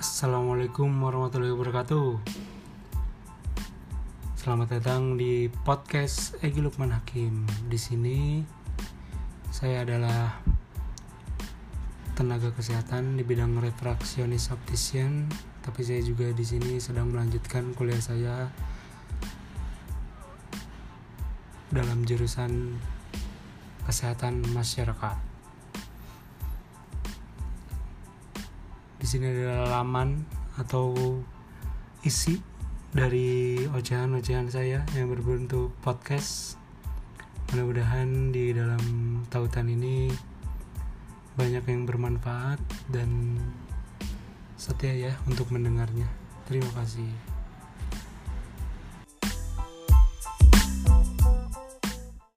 Assalamualaikum warahmatullahi wabarakatuh. Selamat datang di podcast Egi Lukman Hakim. Di sini saya adalah tenaga kesehatan di bidang refraksionis optician, tapi saya juga di sini sedang melanjutkan kuliah saya dalam jurusan kesehatan masyarakat. Di sini adalah laman atau isi dari ocehan-ocehan saya yang berbentuk podcast. Mudah-mudahan di dalam tautan ini banyak yang bermanfaat dan setia ya untuk mendengarnya. Terima kasih.